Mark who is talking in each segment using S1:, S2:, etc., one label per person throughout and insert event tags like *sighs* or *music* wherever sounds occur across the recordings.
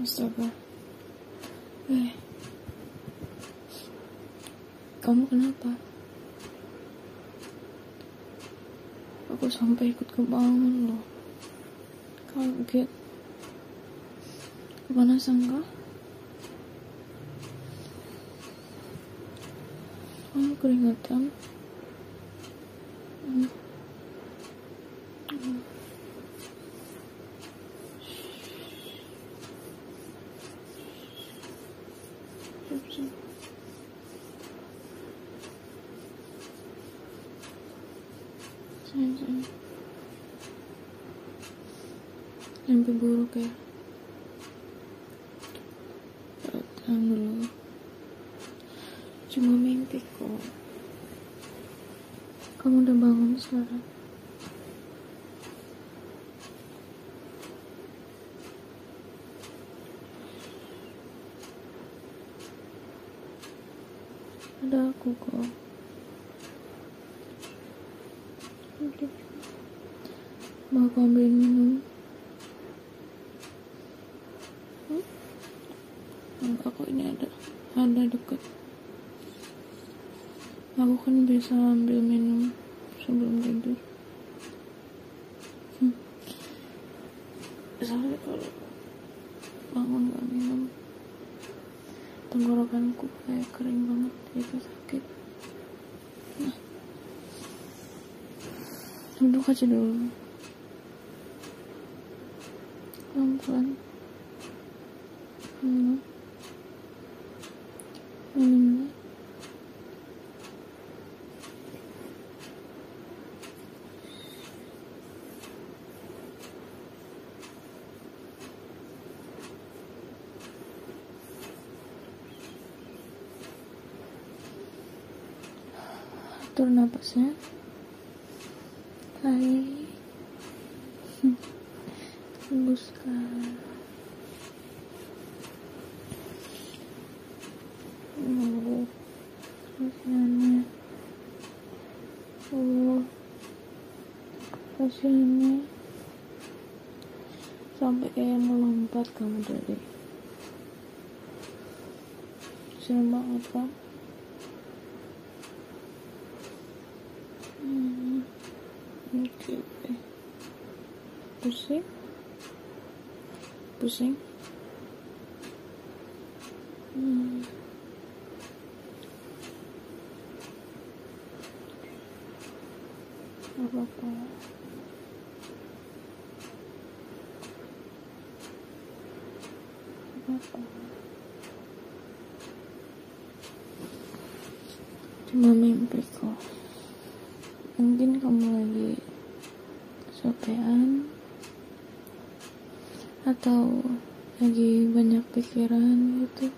S1: Astaga. Eh. Kamu kenapa? Aku sampai ikut kebangun loh. Kaget. Kepanasan kah? Kamu keringatan? Hmm. Hmm. Mimpi buruk ya. Tenang dulu. Cuma mimpi kok. Kamu udah bangun sekarang? Aku kok mau aku ambilin minum hmm? kok ini ada ada deket aku kan bisa ambil minum sebelum tidur hmm. soalnya kalau bangun gak minum tenggorokanku kayak kering banget itu sakit. Nah. Duduk aja dulu. Pelan pelan hmm. Atur napasnya hai tembuskan oh kasihannya oh kasihannya sampai kayak melompat kamu dari banget kan Pusing? Pusing? Hmm. Apa-apa. Apa-apa. Cuma mimpi kok mungkin kamu lagi kecapean. Atau lagi banyak pikiran gitu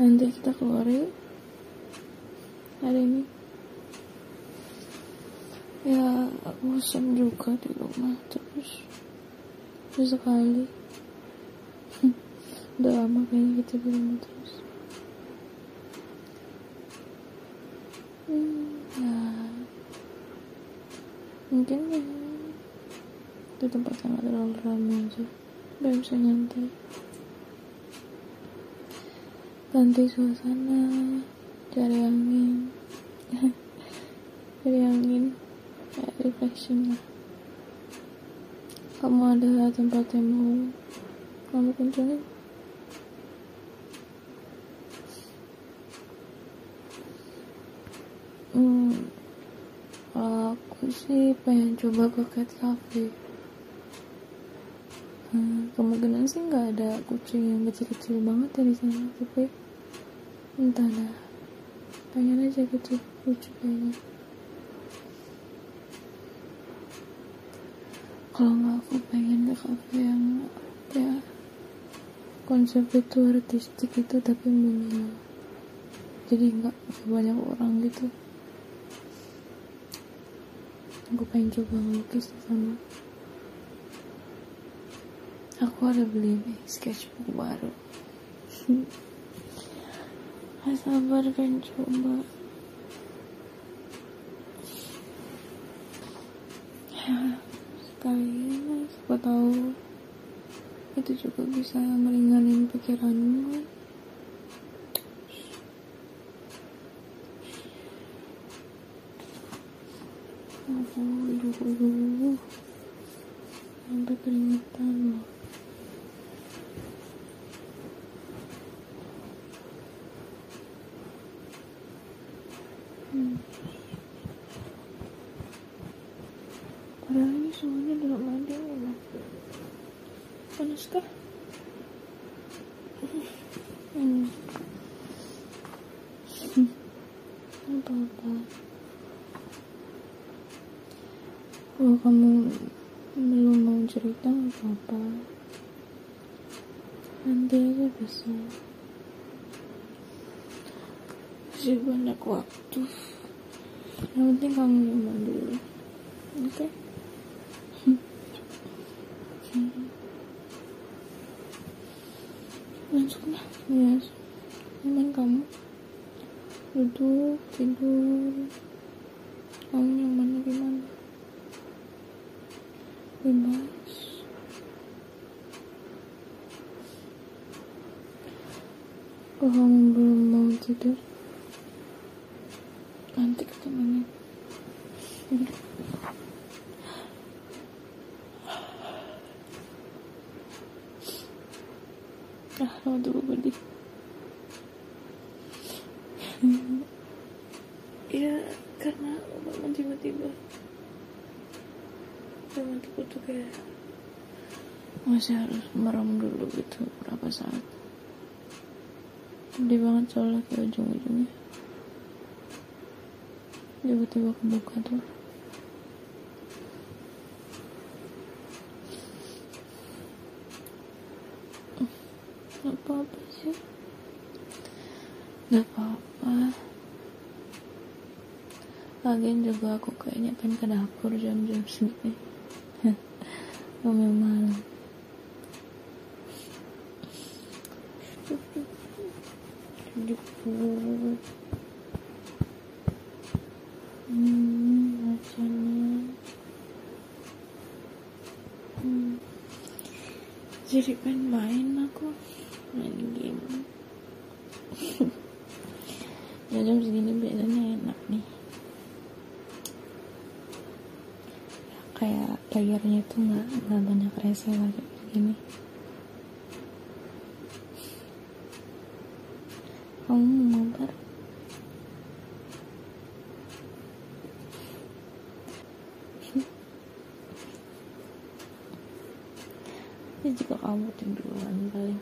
S1: nanti kita keluar yuk hari ini. Ya bosan juga di rumah terus. Sesekali *laughs* udah lama kayaknya kita di rumah terus. Hmm, ya. Mungkin ya di tempat yang gak terlalu ramai aja. Biar bisa nyantai ganti suasana cari angin. *laughs* Cari angin kayak refreshing lah. Kamu ada tempat yang mau kamu kunjungi. Hmm, aku sih pengen coba ke cat cafe hmm, kemungkinan sih nggak ada kucing yang kecil-kecil banget ya di sana tapi entah dah. Pengen aja gitu lucu kayaknya. Kalau nggak aku pengen ke cafe yang ya konsep itu artistik itu tapi minimal. Jadi nggak banyak orang gitu. Aku pengen coba ngelukis di sana aku ada beli nih sketchbook baru. *laughs* Gak sabar kan coba. Ya *sighs* sekali lah siapa tahu itu juga bisa meringanin pikiranmu kan? *sighs* Aduh aduh aduh sampai keringetan. loh padahal ini semuanya dalam mandi loh panas kah? Hmm. apa apa? Kalau kamu belum mau cerita apa apa nanti aja bisa masih banyak waktu. Yang penting kamu nyaman dulu oke? okay? Ya nyaman kamu. Duduk tidur. Kamu nyamannya gimana? Bebas. Kalau kamu belum mau tidur? Nanti ketemunya lama dulu berdiri ya karena bangun tiba-tiba teman-teman tuh kayak masih harus merem dulu gitu berapa saat. Gede banget soalnya kayak ujung-ujungnya. Tiba-tiba kebuka tuh Gak apa-apa. Sih Gak apa-apa Lagian juga aku kayaknya pengen ke dapur jam-jam segini. *laughs* Ngomel malam. Dapur *laughs* Hmm, bacanya Hmm Jadi pengen main aku. Main game. *laughs* Ya jam segini biasanya enak nih. Kayak layarnya tuh nggak nggak banyak rese lah kayak begini. Kamu mau mabar ya juga kamu tiduran paling